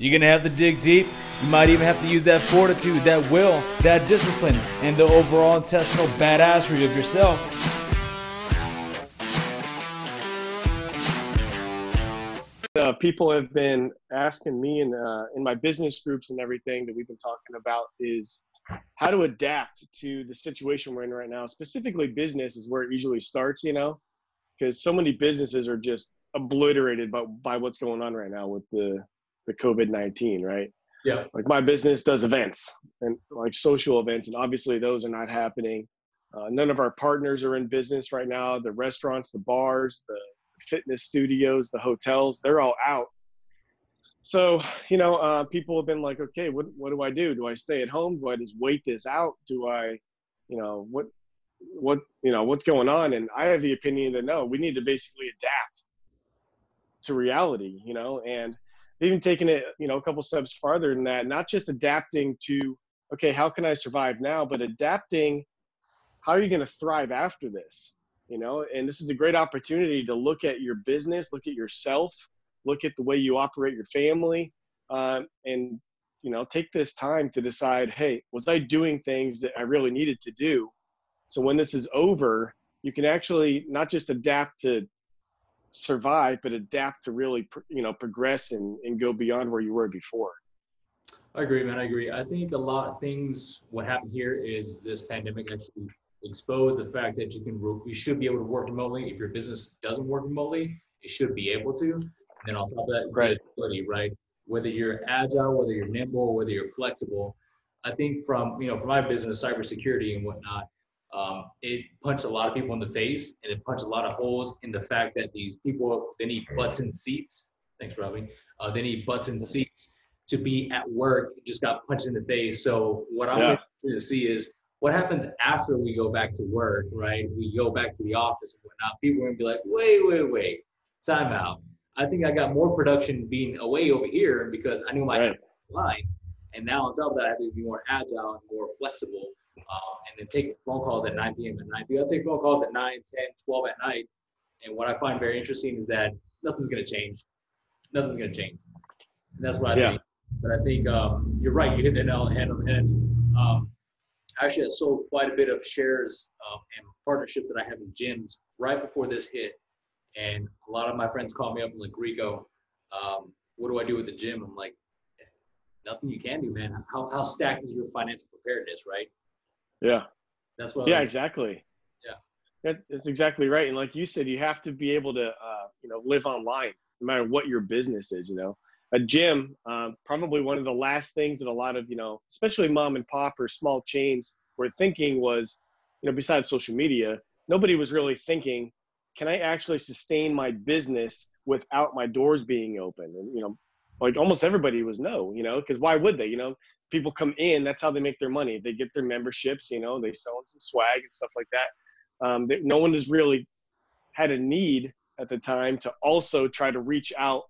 You're going to have to dig deep. You might even have to use that fortitude, that will, that discipline, and the overall intestinal badassery of yourself. Uh, people have been asking me in, uh, in my business groups and everything that we've been talking about is how to adapt to the situation we're in right now. Specifically, business is where it usually starts, you know, because so many businesses are just obliterated by, by what's going on right now with the the COVID nineteen, right? Yeah. Like my business does events and like social events, and obviously those are not happening. Uh, none of our partners are in business right now. The restaurants, the bars, the fitness studios, the hotels, they're all out. So, you know, uh, people have been like, okay, what, what do I do? Do I stay at home? Do I just wait this out? Do I, you know, what, what, you know, what's going on? And I have the opinion that no, we need to basically adapt to reality, you know, and even taking it, you know, a couple steps farther than that, not just adapting to, okay, how can I survive now, but adapting, how are you going to thrive after this? You know, and this is a great opportunity to look at your business, look at yourself, look at the way you operate your family, uh, and you know, take this time to decide, hey, was I doing things that I really needed to do? So when this is over, you can actually not just adapt to survive, but adapt to really, you know, progress and, and go beyond where you were before. I agree, man. I agree. I think a lot of things, what happened here is this pandemic actually exposed the fact that you can, you should be able to work remotely. If your business doesn't work remotely, it should be able to. And then on top of that, right. right? Whether you're agile, whether you're nimble, whether you're flexible. I think from, you know, for my business, cybersecurity and whatnot, um, it punched a lot of people in the face and it punched a lot of holes in the fact that these people they need butts and seats. Thanks robbie uh, they need butts and seats to be at work. Just got punched in the face. So what i'm yeah. going to see is what happens after we go back to work right? We go back to the office and whatnot. People are going to be like wait wait wait. Time out. I think i got more production being away over here because i knew my right. line. And now on top of that i have to be more agile and more flexible um, and then take phone calls at 9 p.m. at night. I'll take phone calls at 9, 10, 12 at night. And what I find very interesting is that nothing's going to change. Nothing's going to change. And that's what I yeah. think. But I think um, you're right. You hit the nail on the head on the head. Um, I actually sold quite a bit of shares um, and partnership that I have in gyms right before this hit. And a lot of my friends called me up and like, Rico, um, what do I do with the gym? I'm like, nothing you can do, man. How, how stacked is your financial preparedness, right? Yeah. That's what. Yeah, exactly. Yeah. That's exactly right. And like you said, you have to be able to, uh, you know, live online no matter what your business is. You know, a gym, uh, probably one of the last things that a lot of, you know, especially mom and pop or small chains were thinking was, you know, besides social media, nobody was really thinking, can I actually sustain my business without my doors being open? And you know, like almost everybody was no, you know, because why would they? You know, people come in that's how they make their money. They get their memberships you know they sell some swag and stuff like that. Um, they, no one has really had a need at the time to also try to reach out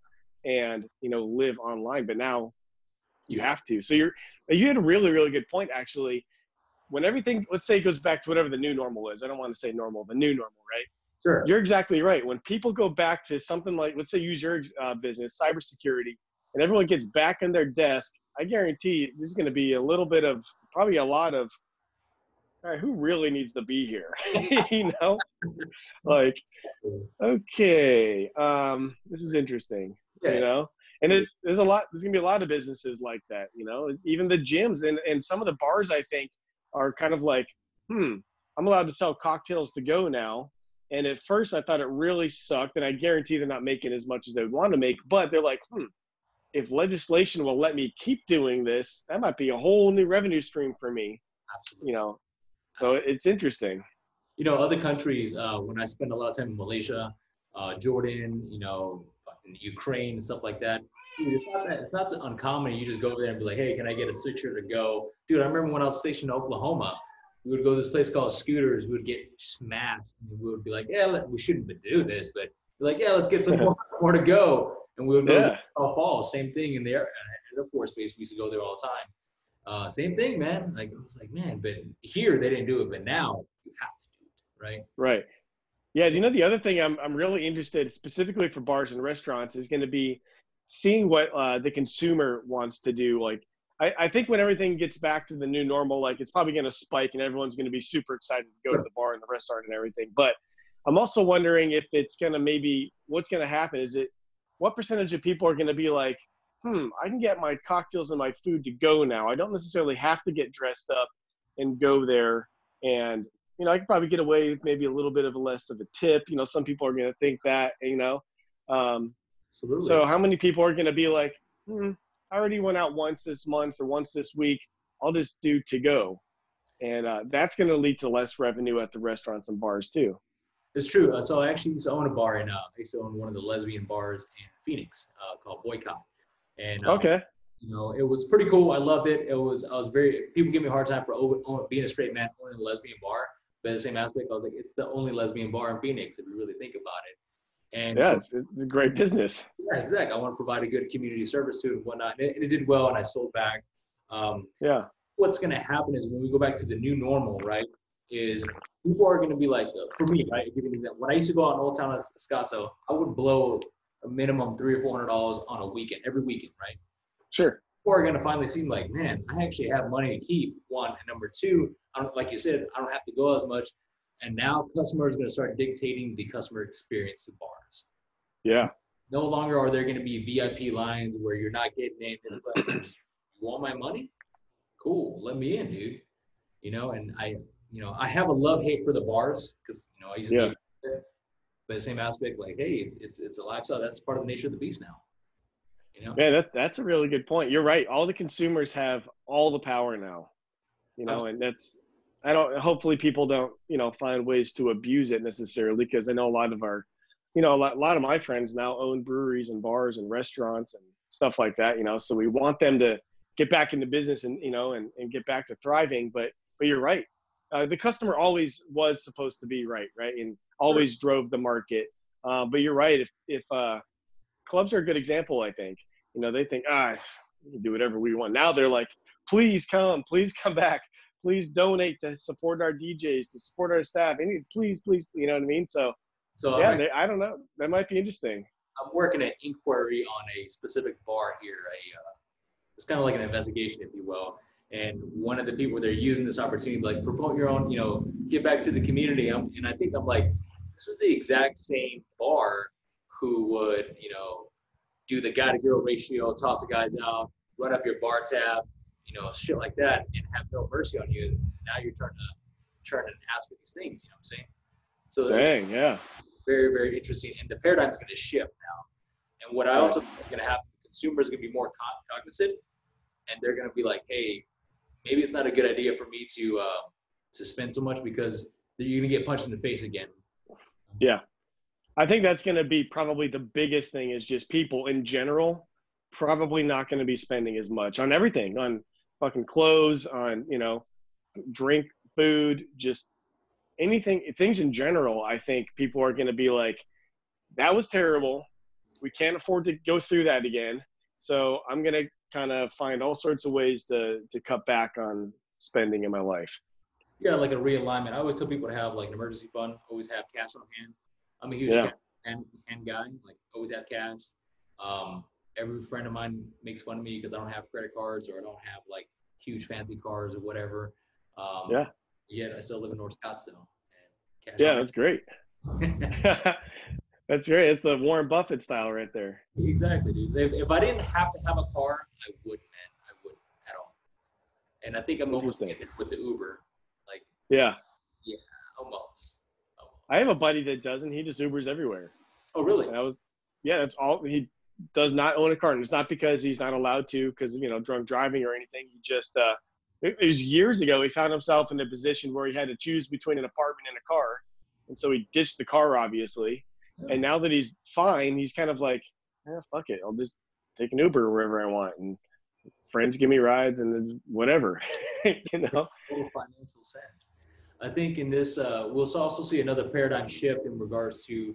and you know live online but now you have to. So you're you had a really really good point actually. When everything let's say it goes back to whatever the new normal is. I don't want to say normal the new normal right? Sure. You're exactly right. When people go back to something like let's say use your uh, business cybersecurity and everyone gets back in their desk I guarantee this is going to be a little bit of probably a lot of right, who really needs to be here? you know, like, okay, um, this is interesting. Yeah. You know, and there's there's a lot. There's gonna be a lot of businesses like that. You know, even the gyms and and some of the bars I think are kind of like, hmm, I'm allowed to sell cocktails to go now. And at first, I thought it really sucked, and I guarantee they're not making as much as they would want to make. But they're like, hmm, if legislation will let me keep doing this, that might be a whole new revenue stream for me. Absolutely. You know, so it's interesting. You know, other countries, uh, when I spend a lot of time in Malaysia, uh, Jordan, you know, Ukraine and stuff like that, dude, it's not that, it's not uncommon. You just go over there and be like, hey, can I get a sixer to go? Dude, I remember when I was stationed in Oklahoma, we would go to this place called Scooters. We would get smashed. And we would be like, yeah, we shouldn't do this, but like, yeah, let's get some more, more to go and we would go yeah. to Falls, same thing in the Air, Air Force Base. We used to go there all the time. Uh, same thing, man. Like it was like, man, but here they didn't do it, but now you have to do it, right? Right. Yeah. You know, the other thing I'm I'm really interested, specifically for bars and restaurants, is going to be seeing what uh, the consumer wants to do. Like, I, I think when everything gets back to the new normal, like it's probably going to spike and everyone's going to be super excited to go to the bar and the restaurant and everything. But I'm also wondering if it's going to maybe what's going to happen. Is it what percentage of people are going to be like, hmm, I can get my cocktails and my food to go now. I don't necessarily have to get dressed up and go there. And, you know, I could probably get away with maybe a little bit of a less of a tip. You know, some people are going to think that, you know. Um, Absolutely. so how many people are going to be like, hmm, I already went out once this month or once this week. I'll just do to go. And uh, that's going to lead to less revenue at the restaurants and bars too. It's true. Uh, so I actually used to own a bar in, uh, I used to own one of the lesbian bars in Phoenix uh, called Boycott. And um, Okay. you know, it was pretty cool. I loved it. It was, I was very, people give me a hard time for being a straight man owning a lesbian bar. But the same aspect, I was like, it's the only lesbian bar in Phoenix if you really think about it. And Yeah, it's, it's a great business. yeah, exactly. I want to provide a good community service to it and whatnot. And it, and it did well, and I sold back. Um, Yeah. what's going to happen is when we go back to the new normal, right? Is people are going to be like, uh, for me, right? Give an example. When I used to go out in Old Town Escasso, I would blow a minimum three or four hundred dollars on a weekend, every weekend, right? Sure. People are going to finally seem like, man, I actually have money to keep. One and number two, I don't like you said, I don't have to go as much. And now customers are going to start dictating the customer experience to bars Yeah. no longer are there going to be VIP lines where you're not getting in. It's like, you want my money? Cool, let me in, dude. You know, and I, you know, I have a love hate for the bars because you know I used to Yeah. be. But the same aspect, like, hey, it's it's a lifestyle. That's part of the nature of the beast now. You know, Man, that, that's a really good point. You're right. All the consumers have all the power now, you know, and that's, I don't, hopefully people don't, you know, find ways to abuse it necessarily because I know a lot of our, you know, a lot, a lot of my friends now own breweries and bars and restaurants and stuff like that, you know, so we want them to get back into business and, you know, and, and get back to thriving. But, but you're right. Uh, the customer always was supposed to be right, right? And always drove the market. Uh, but you're right. If, if, uh, clubs are a good example, I think. You know, they think, ah, we can do whatever we want. Now they're like, please come, please come back, please donate to support our DJs, to support our staff. Any, please, please, you know what I mean? So so yeah, I'm, they, I don't know. That might be interesting. I'm working an inquiry on a specific bar here. A, uh, it's kind of like an investigation, if you will. And one of the people they're using this opportunity, like promote your own, you know, get back to the community. I'm, and I think I'm like, this is the exact same bar who would, you know, do the guy to girl ratio, toss the guys out, run up your bar tab, you know, shit like that, and have no mercy on you. Now you're trying to trying to ask for these things. You know what I'm saying? So Dang, yeah. very, very interesting. And the paradigm is going to shift now. And what I also think is going to happen, consumers are going to be more cognizant, and they're going to be like, "Hey, maybe it's not a good idea for me to uh, to spend so much because you're to get punched in the face again." Yeah. I think that's to be probably the biggest thing is just people in general probably not to be spending as much on everything, on fucking clothes, on, you know, drink, food, just anything, things in general. I think people are going to be like, that was terrible. We can't afford to go through that again. So I'm going to kind of find all sorts of ways to, to cut back on spending in my life. Yeah, like a realignment. I always tell people to have like an emergency fund. Always have cash on hand. I'm a huge Yeah. hand, hand guy. Like always have cash. Um, every friend of mine makes fun of me because I don't have credit cards or I don't have like huge fancy cars or whatever. Um, Yeah. Yet I still live in North Scottsdale. And cash Yeah, that's great. that's great. It's the Warren Buffett style right there. exactly, dude. If, if I didn't have to have a car, I wouldn't, man. I wouldn't at all. And I think I'm almost with the Uber. Like Yeah. almost. almost. I have a buddy that doesn't. He just Ubers everywhere. Oh, really? And I was, yeah, that's all. He does not own a car. And it's not because he's not allowed to, because, you know, drunk driving or anything. He just, uh, it, it was years ago. He found himself in a position where he had to choose between an apartment and a car. And so he ditched the car, obviously. And now that he's fine, he's kind of like, eh, fuck it. I'll just take an Uber wherever I want. And friends give me rides and it's whatever, you know? total financial sense. I think in this, uh, we'll also see another paradigm shift in regards to,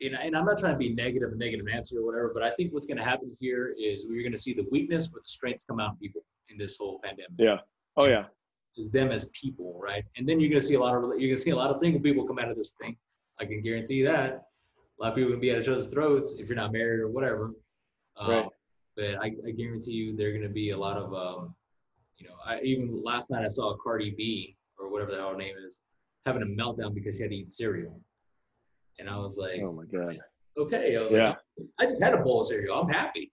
and, and I'm not trying to be negative, a negative answer or whatever, but I think what's going to happen here is we're going to see the weakness or the strengths come out in people in this whole pandemic. Yeah. Oh, yeah. Is them as people, right? And then you're going to see a lot of you're going to see a lot of single people come out of this thing. I can guarantee that. A lot of people to be at each other's throats if you're not married or whatever. Um, Right. But I, I guarantee you, there are going to be a lot of, um, you know, I even last night I saw Cardi B or whatever the hell name is having a meltdown because she had to eat cereal, and I was like, Oh my god. okay, I was Yeah. like, I just had a bowl of cereal, I'm happy.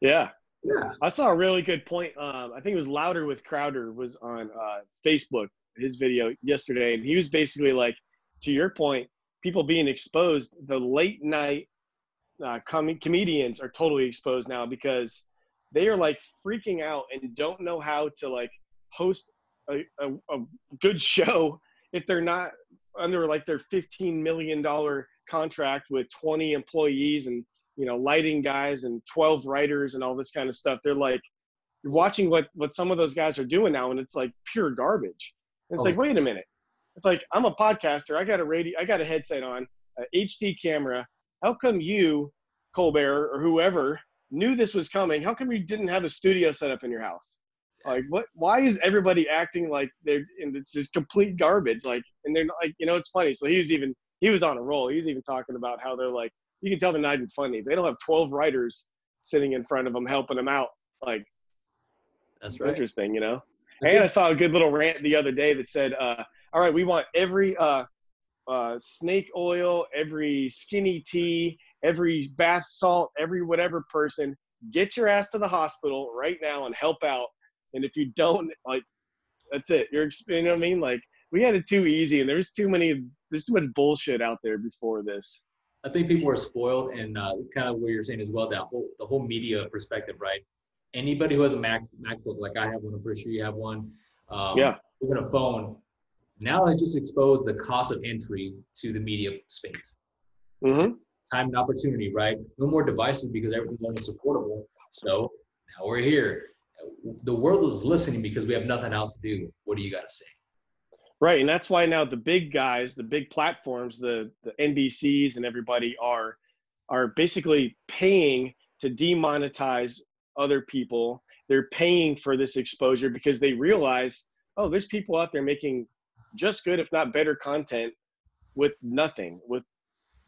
Yeah. Yeah. I saw a really good point. Um, I think it was Louder with Crowder was on uh, Facebook, his video yesterday, and he was basically like, to your point, people being exposed. The late night uh, com- comedians are totally exposed now because they are like freaking out and don't know how to like host a, a, a good show if they're not under like their 15 million dollar contract with 20 employees and you know lighting guys and 12 writers and all this kind of stuff they're like you're watching what what some of those guys are doing now and it's like pure garbage and it's Oh. like wait a minute it's like i'm a podcaster. I got a radio i got a headset on a hd camera. How come you colbert or whoever knew this was coming? How come you didn't have a studio set up in your house? Like what why is everybody acting like they're and it's just complete garbage? Like and they're not like you know it's funny. So he was even he was on a roll. He was even talking about how they're like you can tell they're not even funny. They don't have 12 writers sitting in front of them helping them out. Like That's right. interesting you know? And i saw a good little rant the other day that said uh all right we want every uh uh snake oil every skinny tea every bath salt every whatever person get your ass to the hospital right now and help out and if you don't like that's it you're you know what i mean like we had it too easy and there's too many there's too much bullshit out there before this I think people are spoiled, and uh, kind of what you're saying as well. That whole the whole media perspective, right? Anybody who has a Mac MacBook, like I have one, I'm pretty sure you have one. Um, Yeah. Even a phone. Now I just exposed the cost of entry to the media space. mm-hmm. Time and opportunity, right? No more devices because everything's only supportable. So now we're here. The world is listening because we have nothing else to do. What do you got to say? Right, and that's why now the big guys, the big platforms, the the NBCs and everybody are are basically paying to demonetize other people. They're paying for this exposure because they realize, oh, there's people out there making just good, if not better, content with nothing, with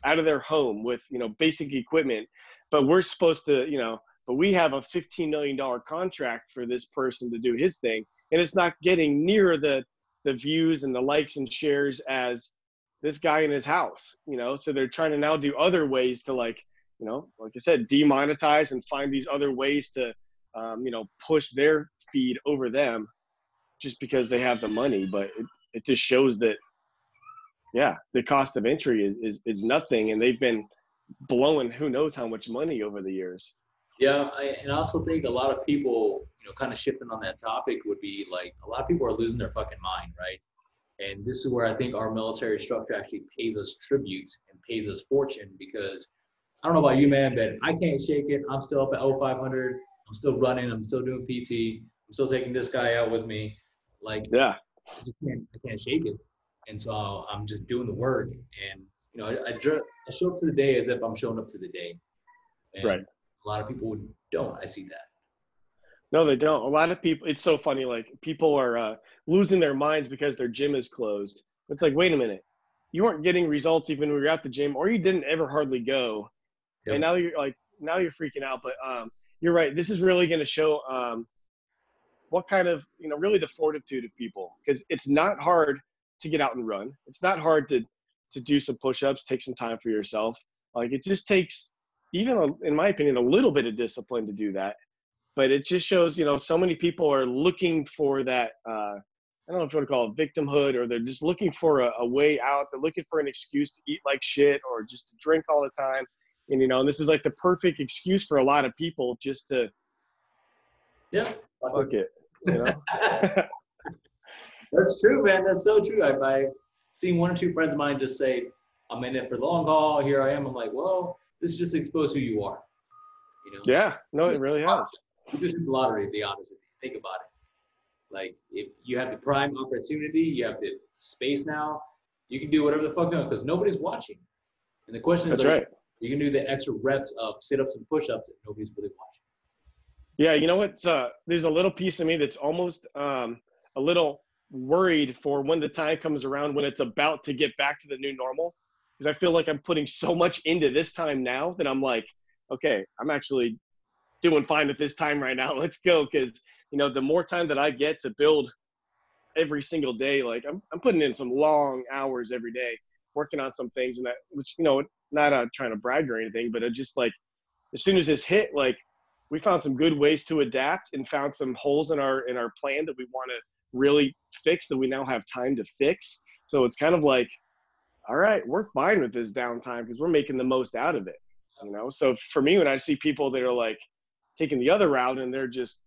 out of their home, with you know basic equipment. But we're supposed to, you know, but we have a 15 million dollar contract for this person to do his thing, and it's not getting near the the views and the likes and shares as this guy in his house, you know. So they're trying to now do other ways to like, you know, like I said, demonetize and find these other ways to, um, you know, push their feed over them, just because they have the money. But it, it just shows that, yeah, the cost of entry is, is is nothing, and they've been blowing who knows how much money over the years. Yeah, I, and I also think a lot of people, you know, kind of shifting on that topic would be like a lot of people are losing their fucking mind, right? And this is where I think our military structure actually pays us tribute and pays us fortune because I don't know about you, man, but I can't shake it. I'm still up at 0500. I'm still running. I'm still doing PT. I'm still taking this guy out with me. Like, Yeah, I just can't, I can't shake it. And so I'm just doing the work. And, you know, I, I, dr- I show up to the day as if I'm showing up to the day. And Right. A lot of people don't. I see that. No, they don't. A lot of people. It's so funny. Like people are uh, losing their minds because their gym is closed. It's like, wait a minute, you weren't getting results even when you were at the gym, or you didn't ever hardly go, Yep. and now you're like, now you're freaking out. But um, you're right. This is really going to show um, what kind of, you know, really the fortitude of people, because it's not hard to get out and run. It's not hard to to do some push-ups, take some time for yourself. Like it just takes, even a, in my opinion, a little bit of discipline to do that but it just shows you know so many people are looking for that uh, i don't know if you want to call it victimhood or they're just looking for a, a way out they're looking for an excuse to eat like shit or just to drink all the time and you know and this is like the perfect excuse for a lot of people just to Yeah. fuck it you know That's true, man. That's so true. I've, I've seen one or two friends of mine just say, I'm in it for the long haul. Here I am. I'm like, well, this just exposes who you are. You know? yeah no it really has You just the lottery, to be honest with you. Think about it. Like, if you have the prime opportunity, you have the space now, you can do whatever the fuck you want because nobody's watching. And the question is, that's are right you can do the extra reps of sit ups and push ups if nobody's really watching. Yeah, you know what? Uh, there's a little piece of me that's almost um, a little worried for when the time comes around when it's about to get back to the new normal. Because I feel like I'm putting so much into this time now that I'm like, okay, I'm actually doing fine at this time right now. Let's go. Cause you know, the more time that I get to build every single day, like I'm, I'm putting in some long hours every day working on some things and that, which, you know, not uh, trying to brag or anything, but it just like, as soon as this hit, like we found some good ways to adapt and found some holes in our, in our plan that we want to really fix that we now have time to fix. So it's kind of like, all right, we're fine with this downtime because we're making the most out of it. You know, so for me, when I see people that are like taking the other route and they're just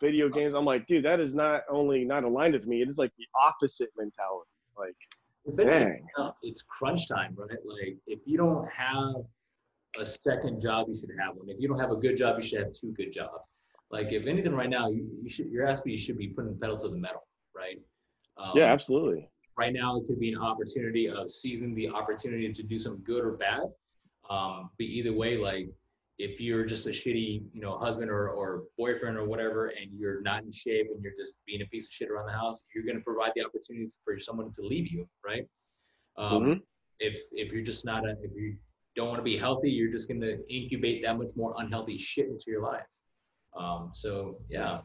video games, I'm like, dude, that is not only not aligned with me, it is like the opposite mentality. Like, if anything, it's crunch time, right? Like, if you don't have a second job, you should have one. If you don't have a good job, you should have two good jobs. Like, if anything, right now, you, you should your ass you should be putting the pedal to the metal, right? Um, yeah, absolutely. Right now, it could be an opportunity of seizing the opportunity to do some good or bad. Um, but either way, like if you're just a shitty, you know, husband or, or boyfriend or whatever, and you're not in shape and you're just being a piece of shit around the house, you're going to provide the opportunity for someone to leave you, right? Um, mm-hmm. If if you're just not a, if you don't want to be healthy, you're just going to incubate that much more unhealthy shit into your life. Um, so yeah.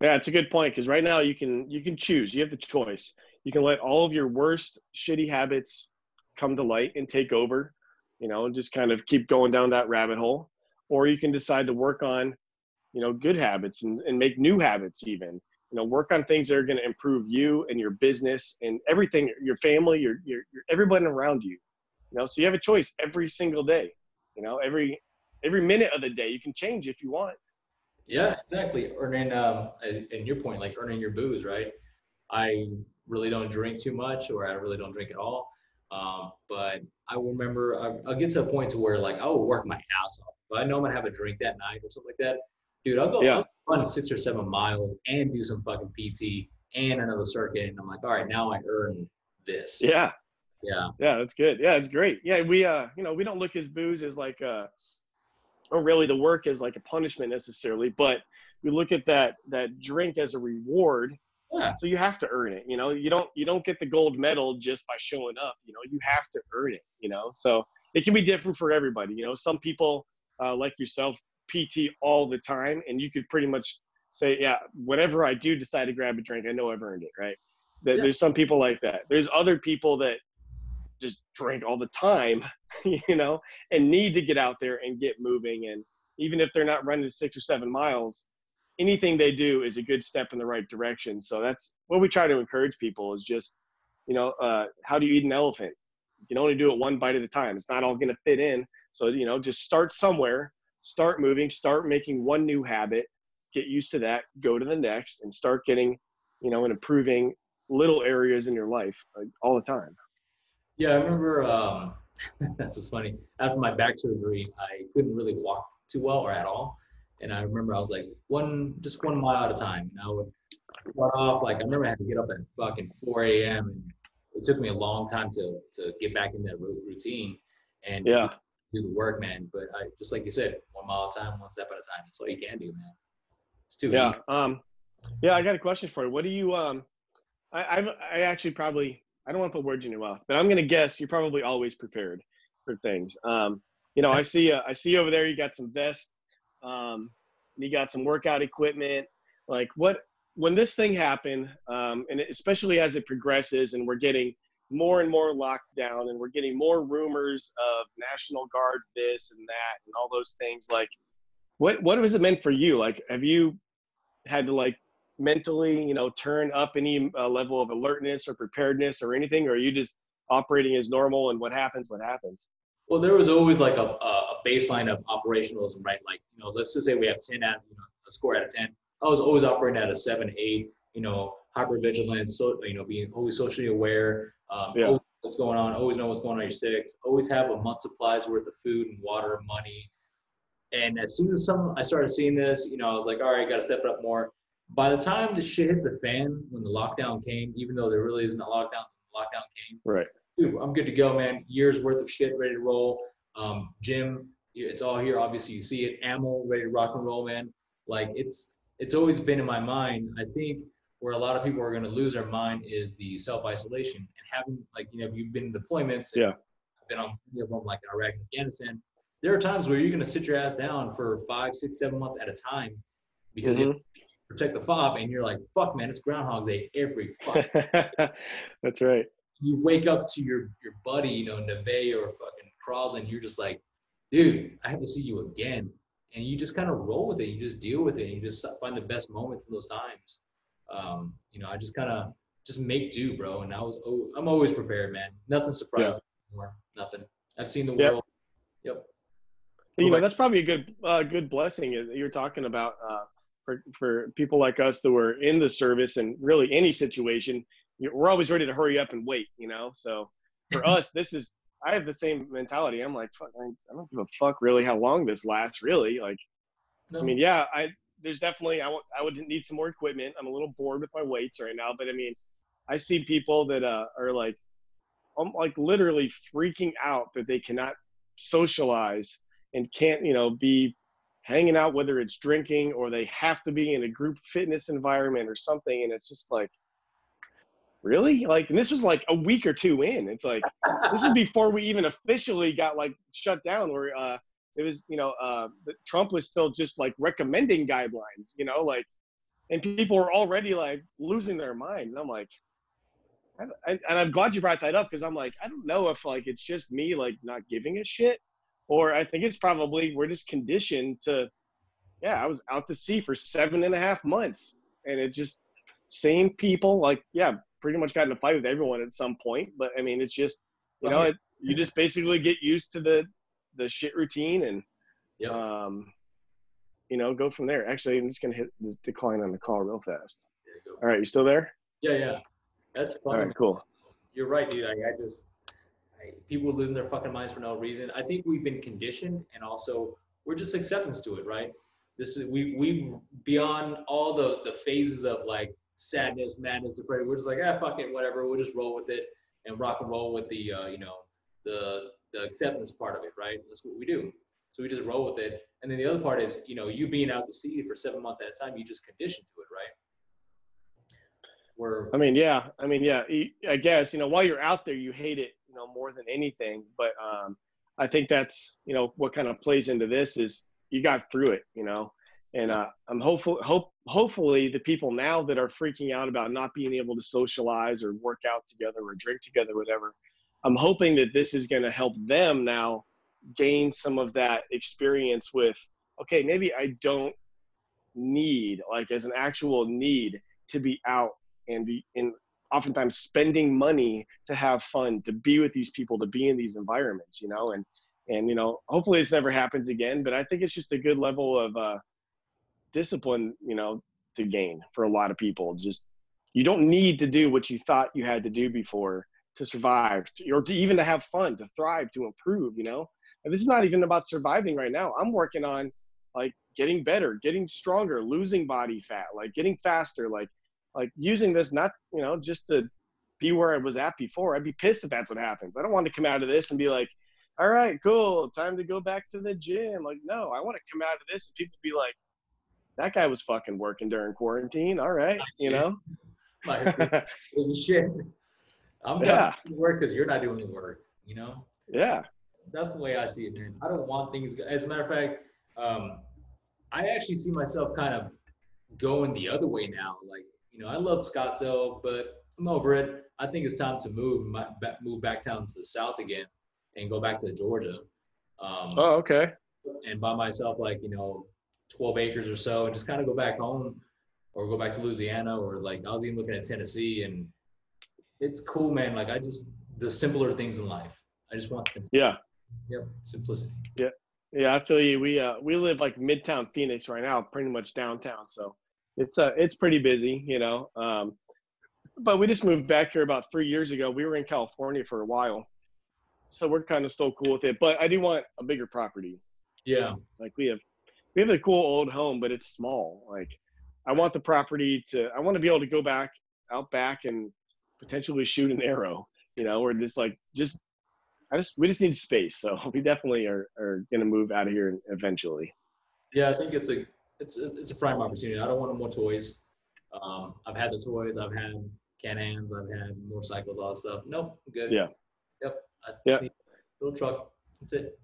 Yeah, it's a good point because right now you can you can choose. You have the choice. You can let all of your worst shitty habits come to light and take over you know, and just kind of keep going down that rabbit hole. Or you can decide to work on, you know, good habits and, and make new habits even. You know, work on things that are going to improve you and your business and everything, your family, your, your, your everybody around you. You know, so you have a choice every single day. You know, every every minute of the day you can change if you want. Yeah, exactly. Earning, um, and your point, like earning your booze, right? I really don't drink too much, or I really don't drink at all. Um, but I remember I, will get to a point to where like I will work my ass off. But I know I'm gonna have a drink that night or something like that. Dude, I'll go yeah. I'll run six or seven miles and do some fucking PT and another circuit, and I'm like, all right, now I earn this. Yeah. Yeah. Yeah, that's good. Yeah, it's great. Yeah, we uh, you know, we don't look as booze as like uh, or really the work as like a punishment necessarily, but we look at that that drink as a reward yeah. So you have to earn it. You know, you don't you don't get the gold medal just by showing up. You know, you have to earn it. You know, so it can be different for everybody. You know, some people uh, like yourself PT all the time, and you could pretty much say, yeah, whenever I do decide to grab a drink, I know I've earned it. Right? yeah. There's some people like that. There's other people that just drink all the time, you know, and need to get out there and get moving. And even if they're not running six or seven miles, anything they do is a good step in the right direction. So that's what we try to encourage people is just, you know, uh, how do you eat an elephant? You can only do it one bite at a time. It's not all going to fit in. So, you know, just start somewhere, start moving, start making one new habit, get used to that, go to the next and start getting, you know, and improving little areas in your life uh, all the time. Yeah. I remember, um, that's what's funny. After my back surgery, I couldn't really walk too well or at all. And I remember I was like one, just one mile at a time. And I would start off like I remember I had to get up at fucking 4 a.m. and it took me a long time to to get back in that routine and yeah. do the work, man. But I just like you said, one mile at a time, one step at a time. That's all you can do, man. It's too yeah. Easy. Um, yeah, I got a question for you. What do you um? I I've, I actually probably I don't want to put words in your mouth, but I'm gonna guess you're probably always prepared for things. Um, you know, I see uh, I see over there you got some vests um, you got some workout equipment. Like what when this thing happened, um, and especially as it progresses, and we're getting more and more locked down, and we're getting more rumors of National Guard this and that, and all those things. Like, what what has it meant for you? Like, have you had to like mentally, you know, turn up any uh, level of alertness or preparedness or anything, or are you just operating as normal and what happens, what happens? Well, there was always like a, a baseline of operationalism, right? Like, you know, let's just say we have 10 out, you know, a score out of 10. I was always operating at a seven, eight, you know, hyper vigilant, so, you know, being always socially aware, um, yeah. what's going on, always know what's going on your six, always have a month supplies worth of food and water, and money. And as soon as some, I started seeing this, you know, I was like, all right, got to step it up more. By the time the shit hit the fan, when the lockdown came, even though there really isn't a lockdown, lockdown came. Right dude, I'm good to go, man. Years worth of shit ready to roll. Um, gym, it's all here. Obviously, you see it. Ammo, ready to rock and roll, man. Like it's it's always been in my mind. I think where a lot of people are going to lose their mind is the self isolation and having like you know you've been in deployments. Yeah. I've been on you know, like Iraq and Afghanistan. there are times where you're going to sit your ass down for five, six, seven months at a time because you Mhm. Protect the fob and you're like, fuck, man, it's Groundhog's Day every fuck. That's right. you wake up to your your buddy, you know, Neve or fucking Crawls, and you're just like, dude, I have to see you again. And you just kind of roll with it. You just deal with it. And you just find the best moments in those times. Um, you know, I just kind of just make do, bro. And I was, oh, I'm always prepared, man. Nothing surprises me anymore. Nothing. I've seen the world. Yep. you know that's probably a good uh, good blessing that you're talking about uh, for for people like us that were in the service and really any situation we're always ready to hurry up and wait you know? So for us this is i have the same mentality. I'm like fuck, I, I don't give a fuck really how long this lasts really. Like No. i mean yeah i there's definitely I would- I would need some more equipment. I'm a little bored with my weights right now but i mean i see people that uh, are like i'm like literally freaking out that they cannot socialize and can't you know be hanging out whether it's drinking or they have to be in a group fitness environment or something and it's just like really? Like and this was like a week or two in. It's like this is before we even officially got like shut down where uh it was you know uh trump was still just like recommending guidelines you know like and people were already like losing their mind. And i'm like I, and i'm glad you brought that up because i'm like i don't know if like it's just me like not giving a shit or i think it's probably we're just conditioned to yeah i was out to sea for seven and a half months and it just same people like yeah pretty much got in a fight with everyone at some point but i mean it's just you know it, you just basically get used to the the shit routine and Yep. um you know go from there actually i'm just gonna hit this decline on the call real fast There you go. all right you still there Yeah, yeah. That's all fun. right cool You're right, dude. I, I just people losing their fucking minds for no reason. I think we've been conditioned, and also we're just acceptance to it, right? This is we we beyond all the the phases of like sadness, madness, depression. We're just like, ah, fuck it, whatever. We'll just roll with it and rock and roll with the uh, you know the the acceptance part of it, right? That's what we do. So we just roll with it. And then the other part is, you know, you being out to sea for seven months at a time, you just condition to it, right? Where I mean, yeah. I mean, yeah. I guess you know while you're out there, you hate it, you know, more than anything. But um, I think that's you know what kind of plays into this is you got through it, you know. And uh, I'm hopeful, hope, hopefully, the people now that are freaking out about not being able to socialize or work out together or drink together, whatever. I'm hoping that this is going to help them now gain some of that experience with. Okay, maybe I don't need like as an actual need to be out and be in oftentimes spending money to have fun to be with these people to be in these environments you know and and you know hopefully this never happens again but i think it's just a good level of uh discipline you know to gain for a lot of people. Just you don't need to do what you thought you had to do before to survive to, or to even to have fun to thrive to improve you know? And this is not even about surviving right now. I'm working on like getting better getting stronger losing body fat like getting faster like like using this not you know just to be where i was at before i'd be pissed if that's what happens i don't want to come out of this and be like all right cool time to go back to the gym like no i want to come out of this and people be like that guy was fucking working during quarantine all right you know like, shit. I'm Yeah. not doing work because you're not doing the work. You know, yeah that's the way I see it, man. I don't want things. As a matter of fact, um, I actually see myself kind of going the other way now. Like, you know, I love Scottsdale, but I'm over it. I think it's time to move, move back down to the south again, and go back to Georgia. Um, oh okay. and buy myself like you know 12 acres or so and just kind of go back home or go back to louisiana or like i was even looking at tennessee and it's cool man. Like i just the simpler things in life. I just want sim- yeah. yep simplicity. Yeah i feel you. We uh we live like midtown phoenix right now pretty much downtown so it's uh it's pretty busy you know um but we just moved back here about three years ago. We were in california for a while. So we're kind of still cool with it but i do want a bigger property. Yeah. Like we have we have a cool old home but it's small. Like i want the property to i want to be able to go back out back and potentially shoot an arrow you know or just like just i just we just need space. So we definitely are are gonna move out of here eventually. Yeah i think it's a it's a, it's a prime opportunity i don't want no more toys um, i've had the toys i've had can-ams i've had motorcycles all that stuff nope I'm good Yeah. yep Yeah. little truck that's it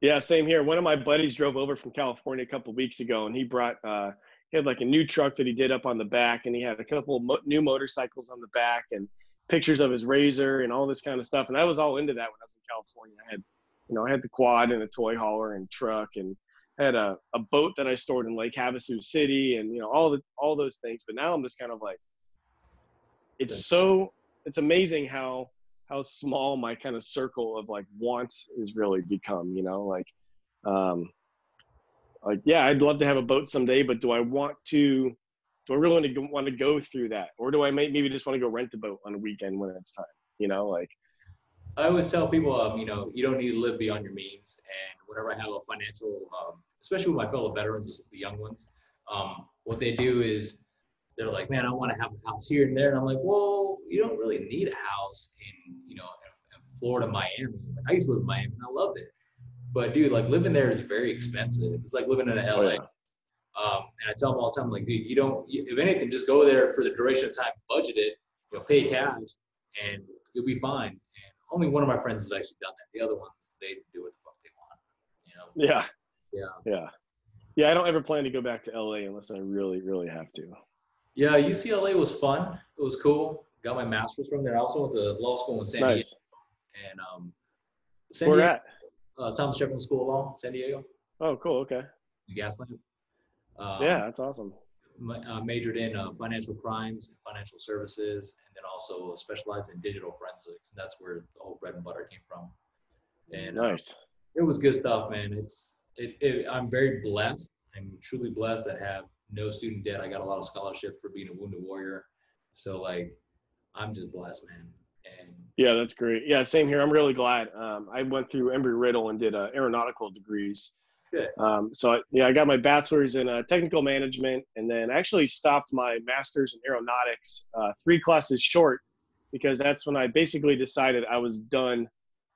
Yeah, same here. One of my buddies drove over from California a couple weeks ago, and he brought uh, he had like a new truck that he did up on the back, and he had a couple mo- new motorcycles on the back, and pictures of his razor and all this kind of stuff. And I was all into that when I was in California. I had, you know, I had the quad and a toy hauler and truck, and had a, a boat that I stored in Lake Havasu City, and you know all the all those things. But now I'm just kind of like, it's so it's amazing how how small my kind of circle of like wants is really become. You know, like, um, like yeah, I'd love to have a boat someday, but do I want to? Do I really want to go, want to go through that, or do I maybe just want to go rent a boat on a weekend when it's time? You know, like. I always tell people, um, you know, you don't need to live beyond your means. And whenever I have a financial, um, especially with my fellow veterans, the young ones, um, what they do is they're like, man, I want to have a house here and there. And I'm like, well, you don't really need a house in, you know, in Florida, Miami. Like, I used to live in Miami and I loved it. But dude, like living there is very expensive. It's like living in LA. Oh, yeah. um, and I tell them all the time, like, dude, you don't, if anything, just go there for the duration of time, budget it, you know, pay cash, and you'll be fine. Only one of my friends has actually done that. The other ones, they do what the fuck they want. You know? Yeah. Yeah. Yeah. Yeah. I don't ever plan to go back to LA unless I really, really have to. Yeah, UCLA was fun. It was cool. Got my master's from there. I also went to law school in San nice. Diego. And um, San Where Diego, at? Uh, Thomas Jefferson School of Law, San Diego. Oh, cool. Okay. The Gaslamp. Um, yeah, that's awesome. uh, majored in uh, financial crimes and financial services, and then also specialized in digital forensics. And that's where the whole bread and butter came from. And uh, nice. it was good stuff, man. It's it, it, I'm very blessed. I'm truly blessed that have no student debt. I got a lot of scholarship for being a wounded warrior. So like, I'm just blessed, man. And yeah, that's great. Yeah, same here. I'm really glad. Um, I went through Embry Riddle and did uh, aeronautical degrees. Good. Um, so I, yeah, I got my bachelor's in uh, technical management, and then actually stopped my master's in aeronautics uh, three classes short because that's when I basically decided I was done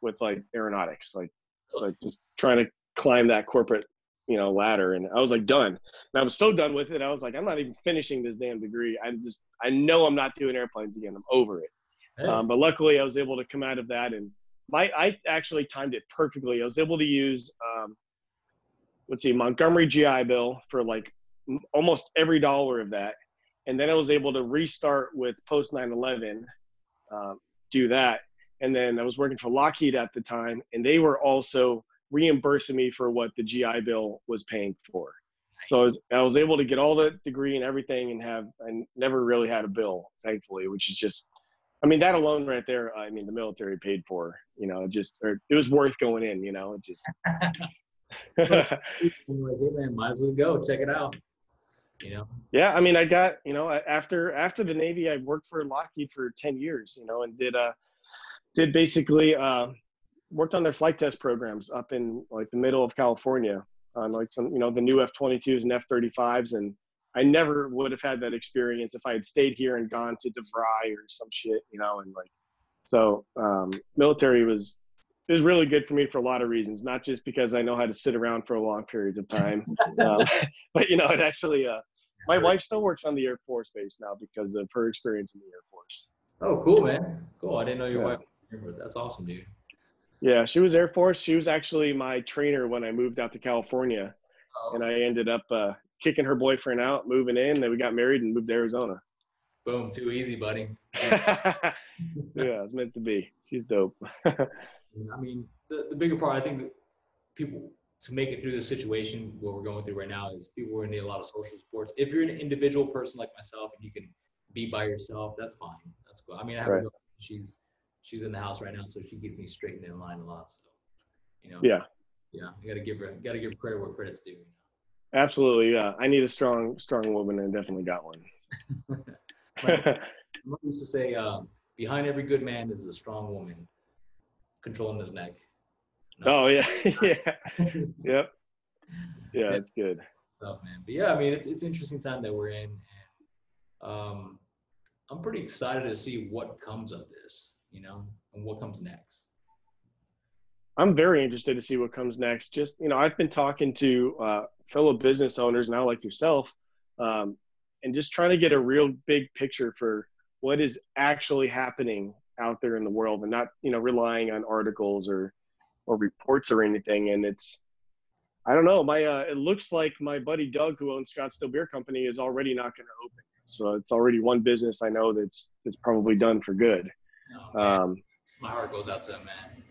with like aeronautics, like like just trying to climb that corporate you know ladder and i was like done. And i was so done with it i was like i'm not even finishing this damn degree. I'm just i know i'm not doing airplanes again. I'm over it. Hey. um, but luckily i was able to come out of that and my i actually timed it perfectly. I was able to use um, let's see montgomery gi bill for like almost every dollar of that and then i was able to restart with post 9-11 um, do that and then i was working for lockheed at the time and they were also reimbursing me for what the GI Bill was paying for. Nice. So I was, I was able to get all the degree and everything and have, I never really had a bill, thankfully, which is just, I mean, that alone right there, I mean, the military paid for, you know, just, or it was worth going in, you know, it just. hey man, might as well go check it out. You know? Yeah. I mean, I got, you know, after, after the Navy, I worked for Lockheed for 10 years, you know, and did, uh, did basically, uh, worked on their flight test programs up in like the middle of California on like some, you know, the new F-22s and F-35s. And I never would have had that experience if I had stayed here and gone to DeVry or some shit, you know, and like, so um, military was, it was really good for me for a lot of reasons, not just because I know how to sit around for a long periods of time, um, but you know, it actually, uh, my wife still works on the Air Force base now because of her experience in the Air Force. Oh, cool, man. Cool. I didn't know your yeah. wife. That's awesome, dude. Yeah, she was Air Force. She was actually my trainer when I moved out to California, oh. and I ended up uh, kicking her boyfriend out, moving in. Then we got married and moved to Arizona. Boom, too easy, buddy. yeah, it's meant to be. She's dope. I mean, the, the bigger part, I think, people to make it through the situation what we're going through right now is people are going to need a lot of social supports. If you're an individual person like myself and you can be by yourself, that's fine. That's cool. I mean, I have right. a she's she's in the house right now, so she keeps me straight in line a lot. So, you know. Yeah. Yeah, you gotta give her, gotta give credit where credit's due. You know? Absolutely, yeah. I need a strong, strong woman, and definitely got one. I used to say, uh, behind every good man is a strong woman controlling his neck. No. Oh yeah, yeah, yep, yeah. It's good stuff, man. But yeah, I mean, it's it's interesting time that we're in, and um, I'm pretty excited to see what comes of this you know, and what comes next? I'm very interested to see what comes next. Just, you know, I've been talking to uh, fellow business owners now, like yourself, um, and just trying to get a real big picture for what is actually happening out there in the world and not, you know, relying on articles or, or reports or anything. And it's, I don't know. My uh, it looks like my buddy Doug, who owns Scottsdale Beer Company, is already not going to open. So it's already one business I know that's that's probably done for good. Oh, um, my heart goes out to him, man.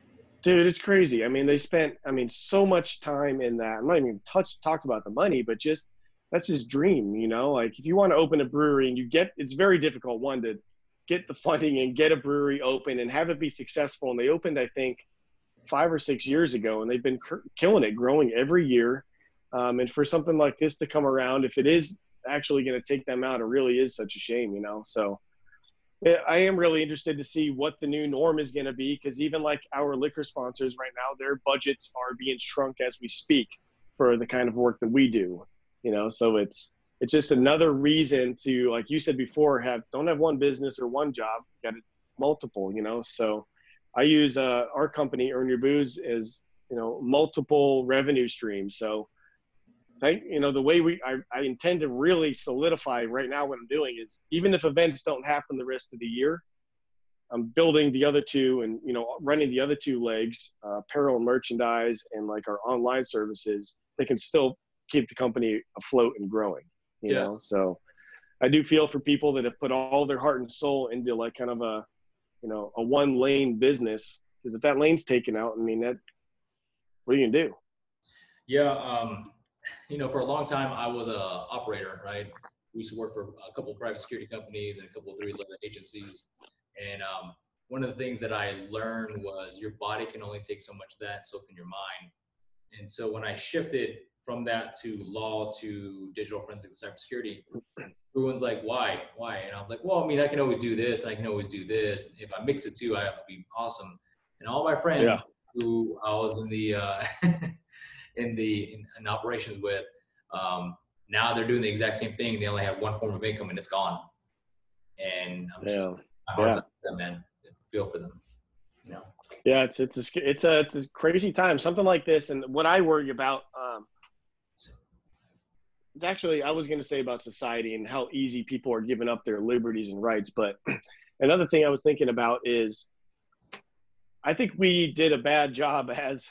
Dude, it's crazy. I mean, they spent, I mean, so much time in that. I'm not even touch talk about the money, but just that's his dream, you know. Like if you want to open a brewery and you get, it's very difficult. One to get the funding and get a brewery open and have it be successful. And they opened, I think, five or six years ago, and they've been killing it, growing every year. Um, and for something like this to come around, if it is actually going to take them out, it really is such a shame, you know. So I am really interested to see what the new norm is going to be because even like our liquor sponsors right now, their budgets are being shrunk as we speak for the kind of work that we do. You know, so it's it's just another reason to, like you said before, have don't have one business or one job, got multiple. You know, so I use uh, our company, Earn Your Booze, as you know multiple revenue streams. So, I, you know, the way we I, I intend to really solidify right now what I'm doing is even if events don't happen the rest of the year, I'm building the other two and you know running the other two legs, uh, apparel and merchandise, and like our online services. They can still keep the company afloat and growing. You yeah. know, so I do feel for people that have put all their heart and soul into like kind of a you know a one lane business because if that lane's taken out, I mean that what are you gonna do? Yeah, um, you know, for a long time I was a operator, right? We used to work for a couple of private security companies and a couple of three letter agencies, and um, one of the things that I learned was your body can only take so much that, so can your mind. And so when I shifted from that to law to digital forensics and cybersecurity, everyone's like, why? Why? And I was like, well, I mean, I can always do this and I can always do this. If I mix it too, I have to be awesome. And all my friends yeah. who I was in the uh, in the in, in, operations with, um, now they're doing the exact same thing. They only have one form of income and it's gone. And I'm just, yeah. my heart's yeah. them, man. Feel for them. You know. Yeah, it's it's a, it's a it's a crazy time. Something like this, and what I worry about um, it's actually I was going to say about society and how easy people are giving up their liberties and rights. But another thing I was thinking about is I think we did a bad job as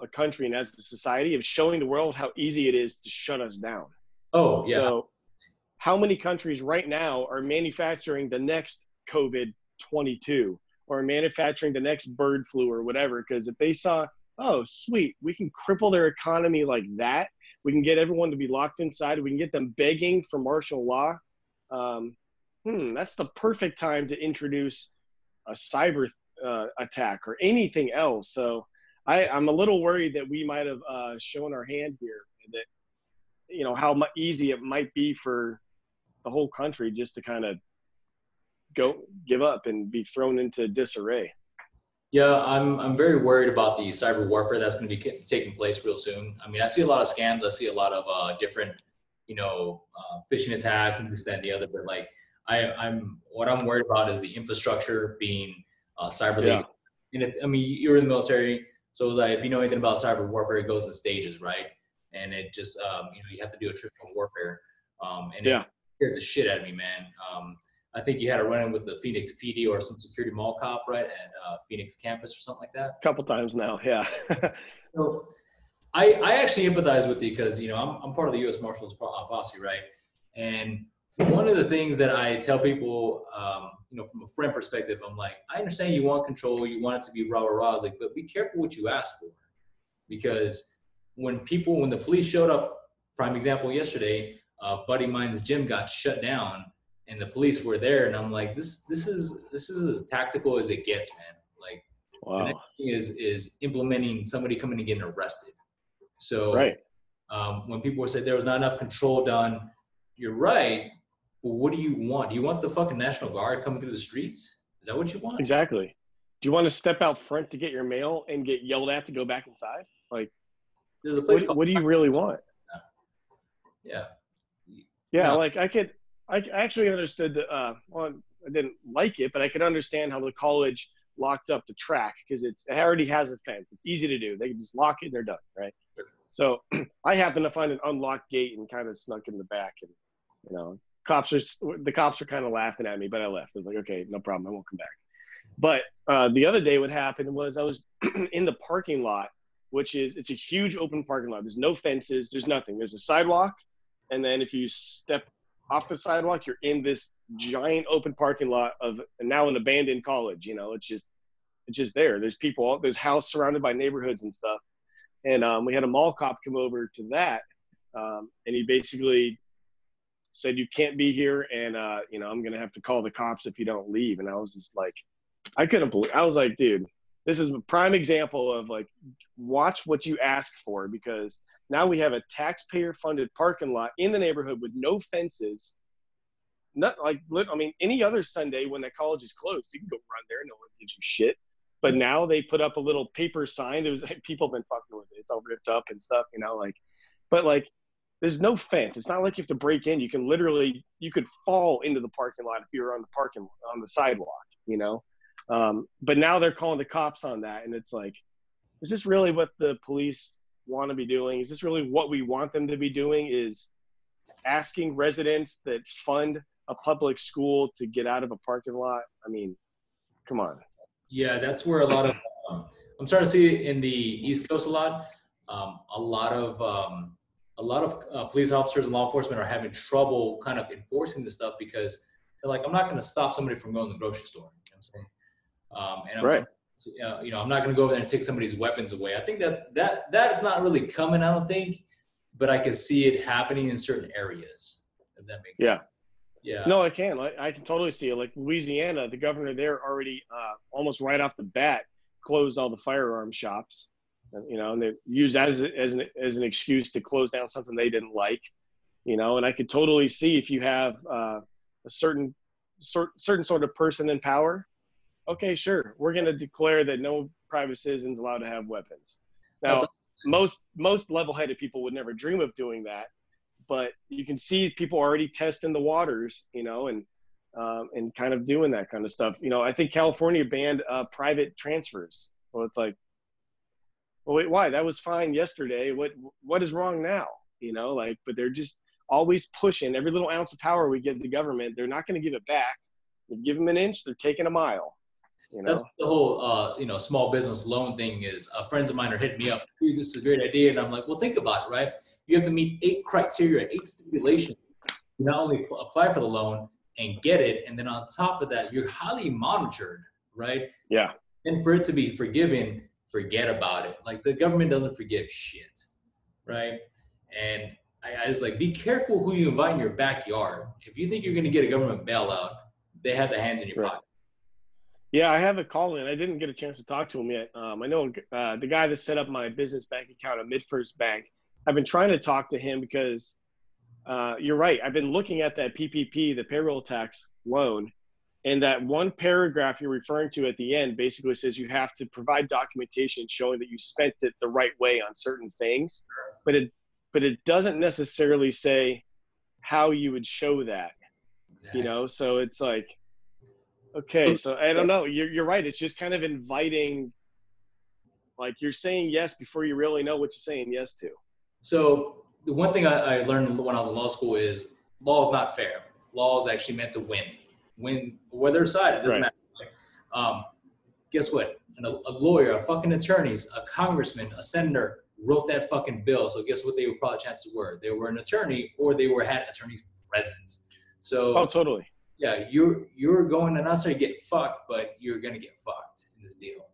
a country and as a society of showing the world how easy it is to shut us down. Oh, yeah. So, how many countries right now are manufacturing the next COVID 22 or manufacturing the next bird flu or whatever? Because if they saw, oh, sweet, we can cripple their economy like that we can get everyone to be locked inside. We can get them begging for martial law. Um, hmm, that's the perfect time to introduce a cyber uh, attack or anything else. So I, am a little worried that we might have uh, shown our hand here. That you know how easy it might be for the whole country just to kind of go give up and be thrown into disarray. Yeah, I'm I'm very worried about the cyber warfare that's going to be taking place real soon. I mean, I see a lot of scams. I see a lot of uh, different, you know, uh, phishing attacks and this, that, and the other. But like, I, I'm what I'm worried about is the infrastructure being uh, cyber. Yeah. And if I mean, you're in the military, so it was like if you know anything about cyber warfare, it goes in stages, right? And it just um, you know you have to do attritional warfare. Um, and yeah. it scares the shit out of me, man. Um, I think you had a run in with the Phoenix PD or some security mall cop, right, at uh, Phoenix campus or something like that. A couple times now, yeah. so, I I actually empathize with you because you know I'm I'm part of the U.S. Marshals uh, posse, right? And one of the things that I tell people, um, you know, from a friend perspective, I'm like, I understand you want control, you want it to be rah rah rah, like, but be careful what you ask for, because when people, when the police showed up, prime example yesterday, uh, buddy mine's gym got shut down and the police were there and i'm like this this is this is as tactical as it gets man. Like wow. is is implementing somebody coming and getting arrested. So right. um, when people say there was not enough control done you're right well, what do you want? Do you want the fucking national guard coming through the streets? Is that what you want? Exactly. Do you want to step out front to get your mail and get yelled at to go back inside? Like there's a place what, what do you really want? Yeah. Yeah, yeah like i could I actually understood the, uh, well, I didn't like it, but I could understand how the college locked up the track because it already has a fence. It's easy to do. They can just lock it and they're done, right? So I happened to find an unlocked gate and kind of snuck in the back, and you know, cops are the cops are kind of laughing at me, but I left. I was like, okay, no problem, I won't come back. But uh, the other day, what happened was I was in the parking lot, which is it's a huge open parking lot. There's no fences. There's nothing. There's a sidewalk, and then if you step off the sidewalk, you're in this giant open parking lot of now an abandoned college. You know, it's just it's just there. There's people. There's house surrounded by neighborhoods and stuff. And um, we had a mall cop come over to that, um, and he basically said, "You can't be here, and uh, you know I'm gonna have to call the cops if you don't leave." And I was just like, I couldn't believe. I was like, dude, this is a prime example of like, watch what you ask for because now we have a taxpayer-funded parking lot in the neighborhood with no fences. Not like, I mean, any other Sunday when the college is closed, you can go run there. No one gives you shit. But now they put up a little paper sign. There's like, people have been fucking with it. It's all ripped up and stuff, you know, like, but like, there's no fence. It's not like you have to break in. You can literally, you could fall into the parking lot if you were on the parking on the sidewalk, you know. Um, but now they're calling the cops on that, and it's like, is this really what the police want to be doing? Is this really what we want them to be doing? Is asking residents that fund a public school to get out of a parking lot? I mean, come on. Yeah, that's where a lot of um, I'm starting to see in the East Coast a lot. Um, a lot of um, a lot of uh, police officers and law enforcement are having trouble kind of enforcing this stuff because they're like, I'm not going to stop somebody from going to the grocery store. You know? Um, and I'm, right. Uh, you know, I'm not going to go over there and take somebody's weapons away. I think that that that's not really coming. I don't think, but I can see it happening in certain areas. If that makes yeah. sense. Yeah. No, I can. I, I can totally see it. Like Louisiana, the governor there already uh, almost right off the bat closed all the firearm shops. You know, and they use as, as an as an excuse to close down something they didn't like. You know, and I could totally see if you have uh, a certain sort certain sort of person in power. Okay, sure, we're going to declare that no private citizens allowed to have weapons. Now, That's most most level-headed people would never dream of doing that but you can see people already testing the waters, you know, and um, and kind of doing that kind of stuff. You know, I think California banned uh, private transfers. Well, it's like, well, wait, why? That was fine yesterday. What what is wrong now? You know, like, but they're just always pushing every little ounce of power we give the government. They're not going to give it back. If you give them an inch, they're taking a mile. You know? That's the whole, uh, you know, small business loan thing. Is uh, friends of mine are hitting me up. This is a great idea, and I'm like, well, think about it, right? you have to meet eight criteria, eight stipulations to not only apply for the loan and get it, and then on top of that, you're highly monitored, right? Yeah. And for it to be forgiven, forget about it. Like the government doesn't forgive shit, right? And I, I was like, be careful who you invite in your backyard. If you think you're going to get a government bailout, they have the hands in your right. pocket. Yeah, I have a call in. I didn't get a chance to talk to him yet. Um, I know uh, the guy that set up my business bank account at MidFirst Bank I've been trying to talk to him because uh, you're right. I've been looking at that PPP, the payroll tax loan, and that one paragraph you're referring to at the end basically says you have to provide documentation showing that you spent it the right way on certain things, but it but it doesn't necessarily say how you would show that. Exactly. You know, so it's like, okay, so I don't know. You're you're right. It's just kind of inviting, like you're saying yes before you really know what you're saying yes to. So the one thing I, I, learned when I was in law school is law is not fair. Law is actually meant to win. Win whether side, it doesn't right. matter. Um, guess what? a, a lawyer, a fucking attorneys, a congressman, a senator wrote that fucking bill. So guess what? They were probably chances were they were an attorney or they were had attorneys present. So oh, totally. Yeah, you're you're going to not say get fucked, but you're gonna get fucked in this deal.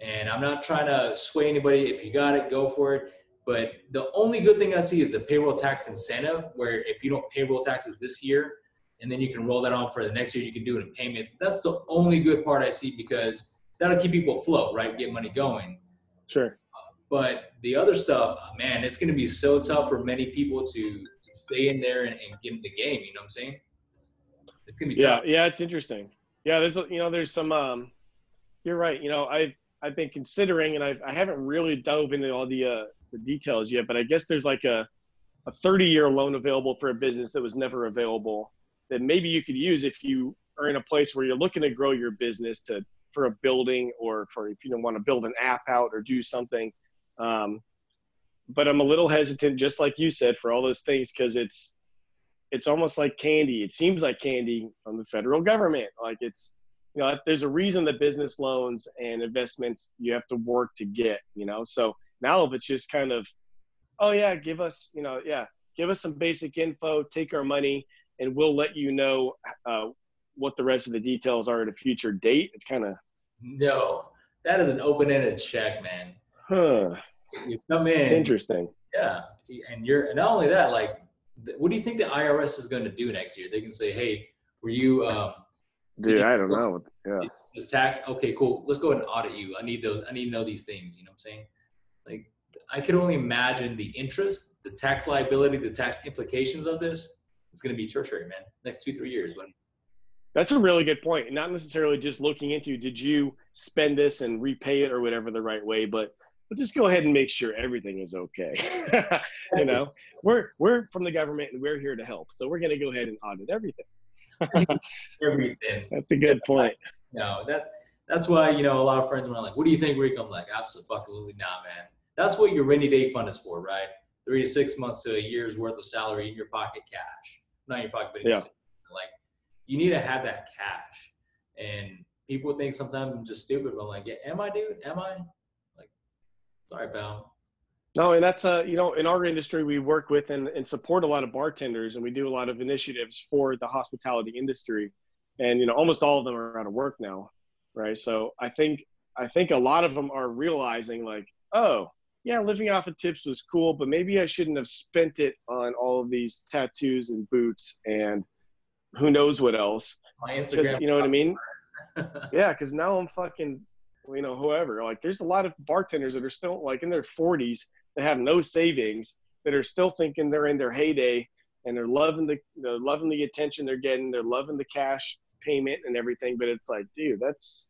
And I'm not trying to sway anybody. If you got it, go for it. But the only good thing I see is the payroll tax incentive, where if you don't payroll taxes this year, and then you can roll that on for the next year, you can do it in payments. That's the only good part I see because that'll keep people afloat, right? Get money going. Sure. But the other stuff, man, it's going to be so tough for many people to, to stay in there and, and, get in the game. You know what I'm saying? It's to be yeah, tough. Yeah, it's interesting. Yeah, there's you know there's some. um You're right. You know, I've I've been considering, and I've I haven't really dove into all the uh, the details yet, but I guess there's like a, a 30 year loan available for a business that was never available that maybe you could use if you are in a place where you're looking to grow your business to for a building or for if you don't want to build an app out or do something. Um, but I'm a little hesitant, just like you said, for all those things because it's it's almost like candy. It seems like candy from the federal government. Like it's you know, there's a reason that business loans and investments you have to work to get, you know. So now if it's just kind of, oh yeah, give us, you know, yeah, give us some basic info, take our money, and we'll let you know uh, what the rest of the details are at a future date. It's kind of no, that is an open-ended check, man. Huh. You come in. It's interesting. Yeah, and you're and not only that, like, what do you think the IRS is going to do next year? They can say, hey, were you um, Dude, I don't know. Yeah. This tax, okay, cool. Let's go ahead and audit you. I need those. I need to know these things. You know what I'm saying? Like, I could only imagine the interest, the tax liability, the tax implications of this. It's going to be tertiary, man. Next two, three years, but. That's a really good point. Not necessarily just looking into did you spend this and repay it or whatever the right way, but let's just go ahead and make sure everything is okay. you know, we're we're from the government and we're here to help, so we're going to go ahead and audit everything. everything. That's a good point. Know, that that's why, you know, a lot of friends are like, what do you think, Rick? I'm like, absolutely not, man. That's what your rainy day fund is for, right? Three to six months to a year's worth of salary in your pocket cash. Not in your pocket, but yeah. like you need to have that cash. And people think sometimes I'm just stupid, but I'm like, yeah, am I, dude? Am I? Sorry, pal. No, and that's a you know, in our industry, we work with and, and support a lot of bartenders, and we do a lot of initiatives for the hospitality industry, and you know, almost all of them are out of work now, right? So I think I think a lot of them are realizing like, oh, yeah, living off of tips was cool, but maybe I shouldn't have spent it on all of these tattoos and boots and who knows what else. My Instagram, you know what I mean? yeah, because now I'm fucking, you know, whoever. Like, there's a lot of bartenders that are still like in their 40s that have no savings that are still thinking they're in their heyday and they're loving the they're loving the attention they're getting they're loving the cash payment and everything but it's like dude that's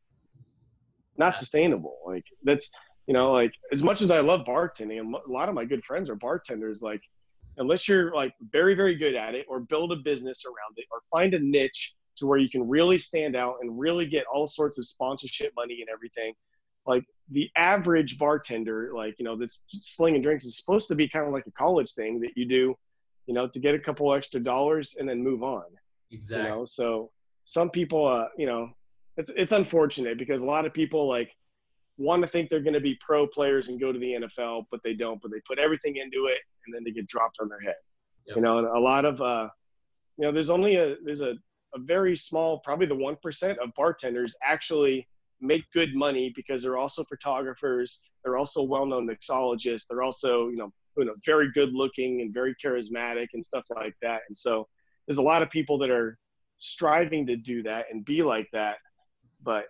not sustainable like that's you know like as much as i love bartending and a lot of my good friends are bartenders like unless you're like very very good at it or build a business around it or find a niche to where you can really stand out and really get all sorts of sponsorship money and everything like the average bartender, like, you know, that's slinging drinks is supposed to be kind of like a college thing that you do, you know, to get a couple extra dollars and then move on. Exactly. You know, so some people, uh, you know, it's, it's unfortunate because a lot of people like want to think they're going to be pro players and go to the NFL, but they don't, but they put everything into it and then they get dropped on their head. Yep. You know, and a lot of, uh, you know, there's only a, there's a, a very small, probably the 1% of bartenders actually make good money because they're also photographers. They're also well-known mixologists. They're also, you know, you know, very good looking and very charismatic and stuff like that. And so there's a lot of people that are striving to do that and be like that, but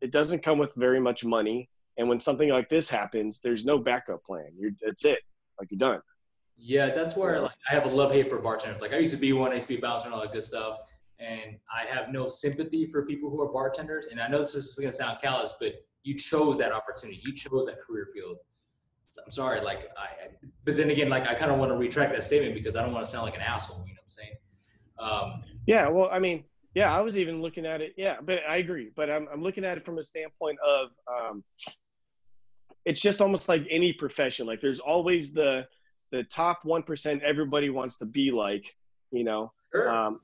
it doesn't come with very much money. And when something like this happens, there's no backup plan. You're that's it. Like you're done. Yeah, that's where like I have a love hate for bartenders. Like I used to be one, I used to be a bouncer and all that good stuff and I have no sympathy for people who are bartenders. And I know this is going to sound callous, but you chose that opportunity. You chose that career field. So I'm sorry, like I, but then again, like I kind of want to retract that statement because I don't want to sound like an asshole. You know what I'm saying? Um, yeah. Well, I mean, yeah, I was even looking at it. Yeah, but I agree. But I'm I'm looking at it from a standpoint of um, it's just almost like any profession. Like there's always the the top one percent everybody wants to be like. You know. Sure. Um,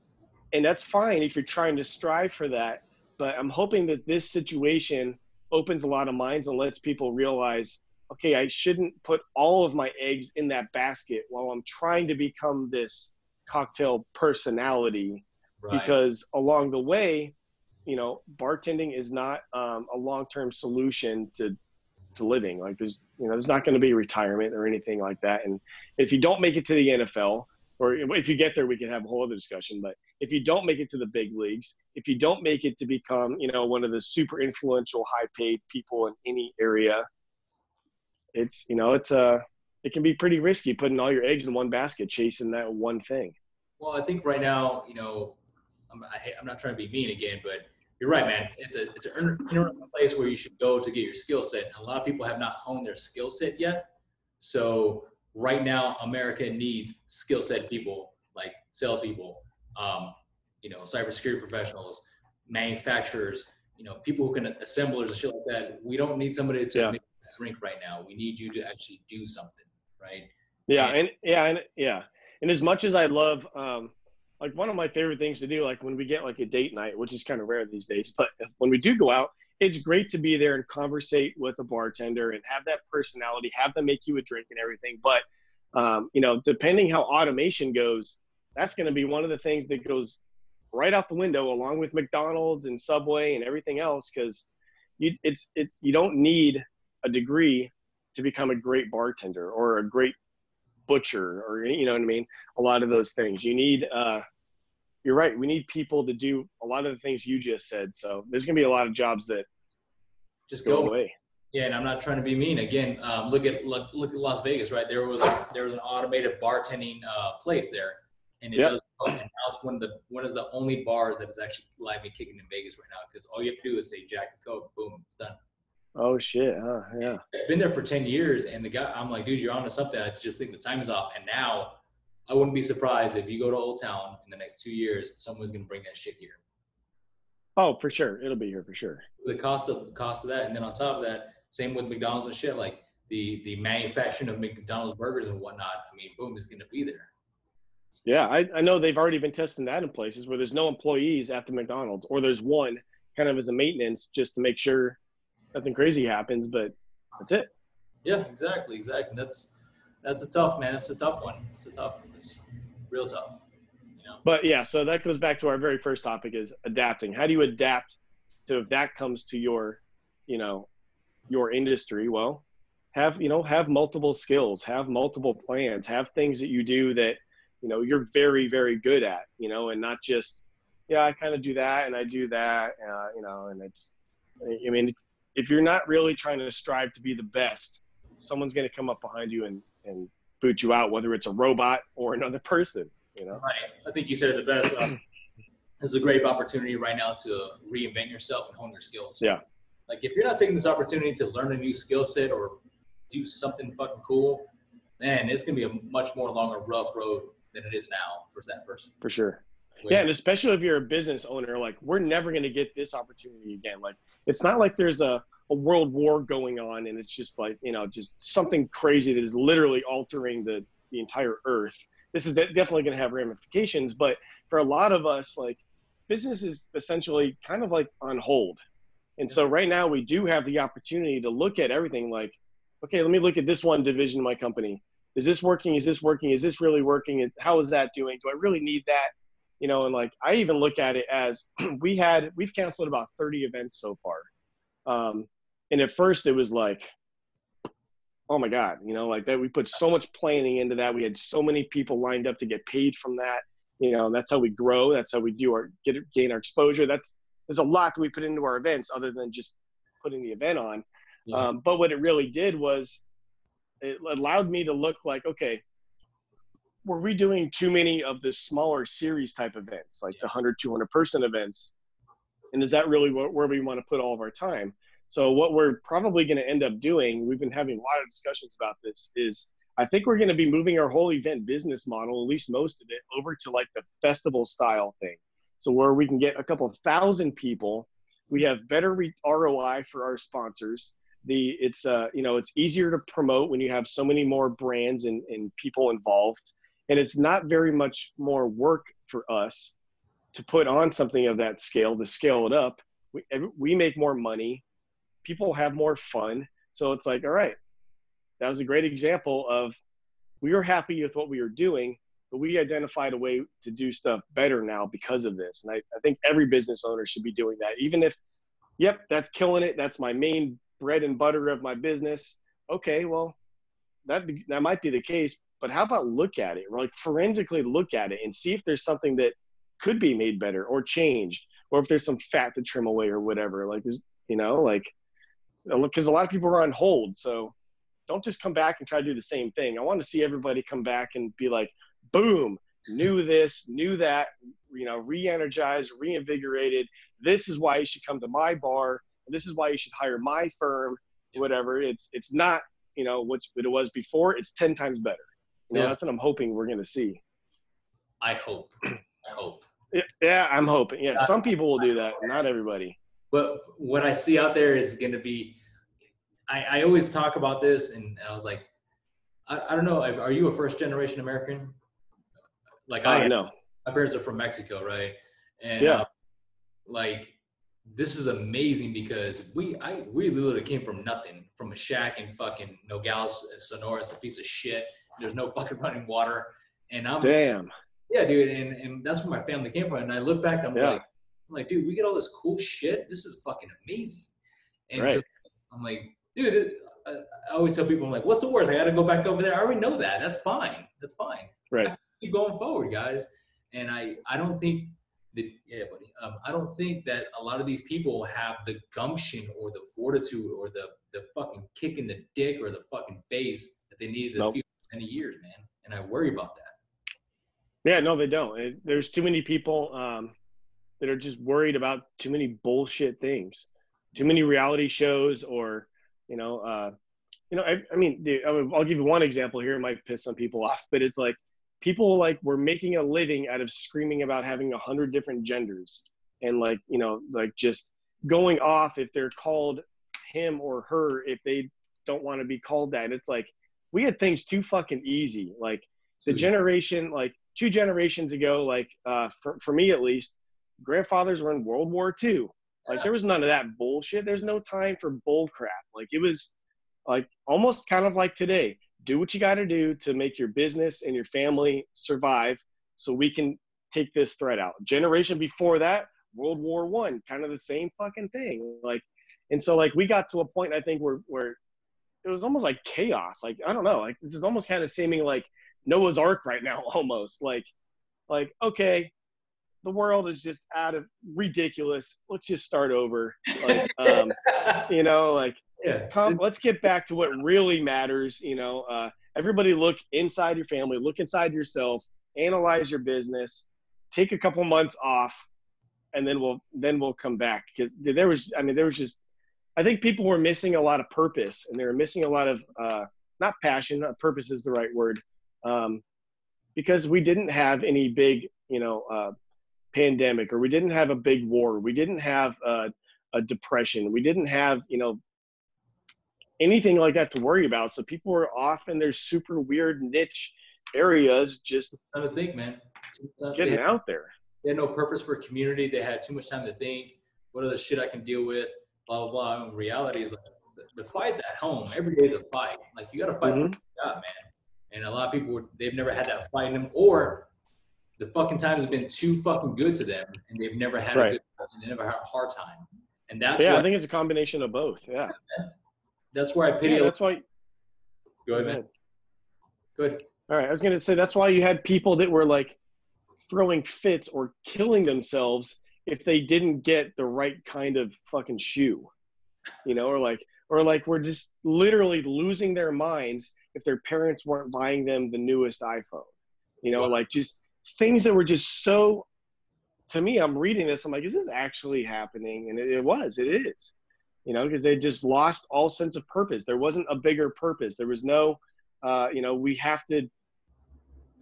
and that's fine if you're trying to strive for that but i'm hoping that this situation opens a lot of minds and lets people realize okay i shouldn't put all of my eggs in that basket while i'm trying to become this cocktail personality. Right. because along the way you know bartending is not um, a long-term solution to to living. Like there's you know there's not going to be retirement or anything like that. And if you don't make it to the nfl or if you get there, we can have a whole other discussion. But if you don't make it to the big leagues, if you don't make it to become, you know, one of the super influential, high-paid people in any area, it's you know, it's a uh, it can be pretty risky putting all your eggs in one basket, chasing that one thing. Well, I think right now, you know, I'm, I, am not trying to be mean again, but you're right, man. It's a it's an place where you should go to get your skill set. And a lot of people have not honed their skill set yet. So right now America needs skill set people like salespeople, um, you know, cybersecurity professionals, manufacturers, you know, people who can assemblers and shit like that. We don't need somebody to yeah. make a drink right now. We need you to actually do something, right? Yeah, and, and yeah, and yeah, and as much as I love um, like one of my favorite things to do, like when we get like a date night, which is kind of rare these days, but when we do go out, it's great to be there and conversate with a bartender and have that personality, have them make you a drink and everything. But um, you know, depending how automation goes, that's going to be one of the things that goes right out the window, along with McDonald's and Subway and everything else, because you it's it's you don't need a degree to become a great bartender or a great butcher or you know what I mean. A lot of those things you need. Uh, you're right. We need people to do a lot of the things you just said. So there's going to be a lot of jobs that just go, go away. Yeah, and I'm not trying to be mean. Again, um, look at look, look at Las Vegas, right? There was a, there was an automated bartending uh, place there, and it yep. does. And now it's one of the one of the only bars that is actually live and kicking in Vegas right now. Because all you have to do is say Jack and Coke, boom, it's done. Oh shit! Huh? Yeah. It's been there for ten years, and the guy, I'm like, dude, you're onto something. I just think the time is off, and now I wouldn't be surprised if you go to Old Town in the next two years, someone's gonna bring that shit here. Oh, for sure, it'll be here for sure. The cost of cost of that, and then on top of that, same with McDonald's and shit. Like the the manufacturing of McDonald's burgers and whatnot. I mean, boom, is gonna be there. Yeah, I, I know they've already been testing that in places where there's no employees at the McDonald's, or there's one kind of as a maintenance just to make sure nothing crazy happens. But that's it. Yeah, exactly, exactly. That's that's a tough man. That's a tough one. It's a tough. It's real tough. But yeah, so that goes back to our very first topic: is adapting. How do you adapt to if that comes to your, you know, your industry? Well, have you know have multiple skills, have multiple plans, have things that you do that you know you're very very good at. You know, and not just yeah, I kind of do that and I do that. Uh, you know, and it's I mean if you're not really trying to strive to be the best, someone's going to come up behind you and, and boot you out, whether it's a robot or another person, you know? Right. I think you said it the best. Um, this is a great opportunity right now to reinvent yourself and hone your skills. Yeah. Like if you're not taking this opportunity to learn a new skill set or do something fucking cool, man, it's going to be a much more longer, rough road than it is now for that person. For sure. Yeah, and especially if you're a business owner, like we're never going to get this opportunity again. Like it's not like there's a, a world war going on and it's just like, you know, just something crazy that is literally altering the, the entire earth. This is definitely going to have ramifications, but for a lot of us, like business is essentially kind of like on hold. And so right now we do have the opportunity to look at everything like, okay, let me look at this one division of my company. Is this working? Is this working? Is this really working? Is, how is that doing? Do I really need that? you know, and like I even look at it as we had we've canceled about 30 events so far. Um, and at first it was like, oh my God, you know, like that we put so much planning into that. We had so many people lined up to get paid from that. You know, that's how we grow. That's how we do our get gain our exposure. That's there's a lot that we put into our events other than just putting the event on. Yeah. Um, but what it really did was it allowed me to look like, okay, were we doing too many of the smaller series type events, like the 100, 200 person events? And is that really where we want to put all of our time? So what we're probably going to end up doing, we've been having a lot of discussions about this, is I think we're going to be moving our whole event business model, at least most of it, over to like the festival style thing. So where we can get a couple thousand people, we have better re- ROI for our sponsors. The it's uh you know it's easier to promote when you have so many more brands and, and people involved and it's not very much more work for us to put on something of that scale to scale it up we, we make more money people have more fun. So it's like all right that was a great example of we were happy with what we were doing but we identified a way to do stuff better now because of this. And I, I think every business owner should be doing that. Even if yep that's killing it. That's my main bread and butter of my business. Okay well that that might be the case but how about look at it, like forensically look at it and see if there's something that could be made better or changed, or if there's some fat to trim away or whatever. Like, there's, you know, like, because a lot of people are on hold. So don't just come back and try to do the same thing. I want to see everybody come back and be like, boom, knew this, knew that, you know, re-energized, reinvigorated. This is why you should come to my bar. This is why you should hire my firm, whatever. It's it's not, you know, what it was before. It's ten times better. You know, yeah. that's what I'm hoping we're going to see. I hope. I hope. Yeah, I'm hoping. Yeah, some people will do that, not everybody. But what I see out there is going to be. I, I always talk about this, and I was like, I, I don't know. Are you a first generation American? Like I, I know. my parents are from Mexico, right? And Yeah. uh, like this is amazing because we I we literally came from nothing, from a shack in fucking Nogales, Sonora. It's a piece of shit. There's no fucking running water, and I'm Damn. yeah, dude, and, and that's where my family came from. And I look back, I'm Yeah. like, I'm like, dude, we get all this cool shit. This is fucking amazing. And so Right. I'm like, dude, I, I always tell people, I'm like, what's the worst? I got to go back over there. I already know that. That's fine. That's fine. Right. Keep going forward, guys. And I, I don't think that, yeah, buddy. Um, I don't think that a lot of these people have the gumption or the fortitude or the the fucking kick in the dick or the fucking face that they needed to Nope. feel for many years, man. And I worry about that. Yeah, no, they don't. It, there's too many people um, that are just worried about too many bullshit things, too many reality shows, or you know, uh, you know. I, I mean, dude, I will- give you one example here. It might piss some people off, but it's like people like were making a living out of screaming about having a hundred different genders, and like you know, like just going off if they're called him or her if they don't want to be called that. It's like we had things too fucking easy, like the generation like two generations ago like uh for, for me at least grandfathers were in world war ii like there was none of that bullshit. There's no time for bull crap. Like it was like almost kind of like today. Do what you got to do to make your business and your family survive so we can take this threat out. Generation before that world war one kind of the same fucking thing. Like and so like we got to a point i think where where it was almost like chaos. Like i don't know. Like this is almost kind of seeming like Noah's Ark right now, almost. Like, like okay, the world is just out of ridiculous. Let's just start over. Like, um, you know, like yeah. come, let's get back to what really matters. You know, uh, everybody look inside your family, look inside yourself, analyze your business, take a couple months off, and then we'll then we'll come back because there was, I mean, there was just, I think people were missing a lot of purpose and they were missing a lot of uh, not passion, uh, purpose is the right word um, because we didn't have any big, you know, uh, pandemic, or we didn't have a big war, we didn't have uh, a depression, we didn't have, you know, anything like that to worry about. So people were off in their super weird niche areas, just Time to think, man. Getting think. out there. They had no purpose for community. They had too much time to think. What other shit I can deal with? Blah blah blah. And reality is like the, the fight's at home. Every day a fight. Like you got to fight for Mhm. your job, man. And a lot of people they've never had that fight in them, or the fucking times have been too fucking good to them, and they've never had a good time, and they never had a hard time. And that's Yeah, I think it's a combination of both. Yeah, that's where I pity. yeah that's why. go ahead, man. Good. All right, I was gonna say that's why you had people that were like throwing fits or killing themselves if they didn't get the right kind of fucking shoe, you know, or like or like we're just literally losing their minds if their parents weren't buying them the newest iPhone, you know, Wow. like just things that were just so. To me, I'm reading this. I'm like, is this actually happening? And it, it was. It is. You know, because they just lost all sense of purpose. There wasn't a bigger purpose. There was no uh, you know, we have to,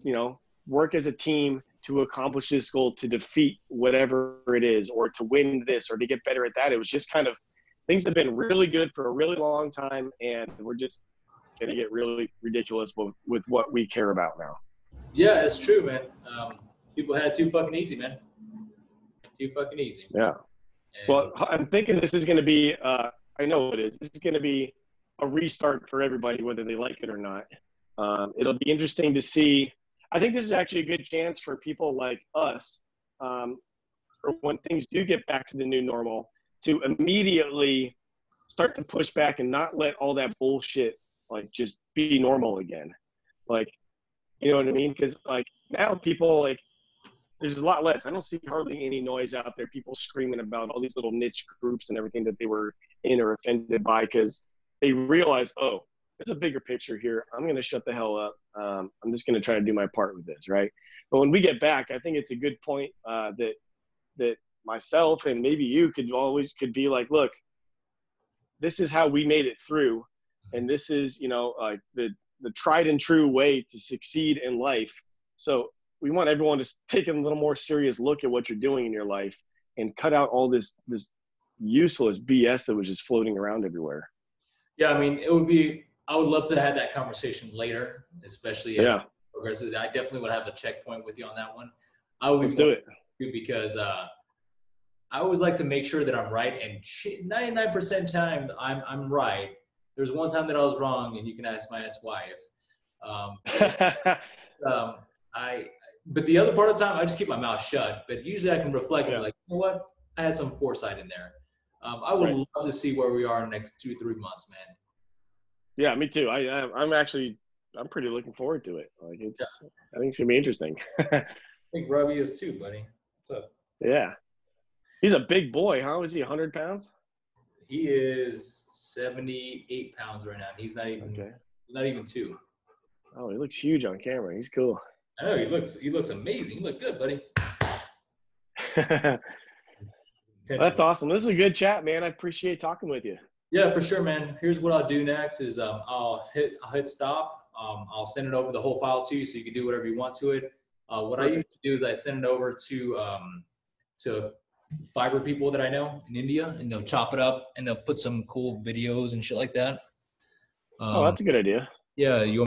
you know, work as a team to accomplish this goal, to defeat whatever it is, or to win this, or to get better at that. It was just kind of things have been really good for a really long time, and we're just going to get really ridiculous with, with what we care about now. Yeah, it's true, man. Um, people had it too fucking easy, man. Too fucking easy. Yeah. And- Well, I'm thinking this is going to be, uh, I know it is, this is going to be a restart for everybody, whether they like it or not. Um, it'll be interesting to see. I think this is actually a good chance for people like us, um, or when things do get back to the new normal, to immediately start to push back and not let all that bullshit like just be normal again. Like, you know what I mean? Because like now people like there's a lot less. I don't see hardly any noise out there. People screaming about all these little niche groups and everything that they were in or offended by because they realize, oh, there's a bigger picture here. I'm going to shut the hell up. Um, I'm just going to try to do my part with this, right? But when we get back, I think it's a good point uh, that that myself and maybe you could always could be like, look, this is how we made it through, and this is you know uh, the the tried and true way to succeed in life. So we want everyone to take a little more serious look at what you're doing in your life and cut out all this this useless BS that was just floating around everywhere. Yeah, I mean, it would be. I would love to have that conversation later, especially as Yeah. progresses. I definitely would have a checkpoint with you on that one. I would Let's do it. because uh, I always like to make sure that I'm right, and ninety nine percent time I'm I'm right. There's one time that I was wrong, and you can ask my ex-wife. Um, um, I but the other part of the time I just keep my mouth shut. But usually I can reflect and be like, you know what? I had some foresight in there. Um, I would Right. love to see where we are in the next two three months, man. yeah, me too. I I- I'm actually I'm pretty looking forward to it. Like it's I think it's gonna be interesting. I think Robbie is too, buddy. What's up? yeah. He's a big boy, huh? Is he 100 pounds? He is 78 pounds right now. He's not even Okay. not even two. Oh, he looks huge on camera. He's cool. I know he looks he looks amazing. You look good, buddy. That's awesome. This is a good chat, man. I appreciate talking with you. Yeah, for sure, man. Here's what I'll do next: is um, I'll hit I'll hit stop. Um, I'll send it over the whole file to you, so you can do whatever you want to it. Uh, what I used to do is I send it over to um, to Fiverr people that I know in India, and they'll chop it up and they'll put some cool videos and shit like that. Um, Oh, that's a good idea. yeah. You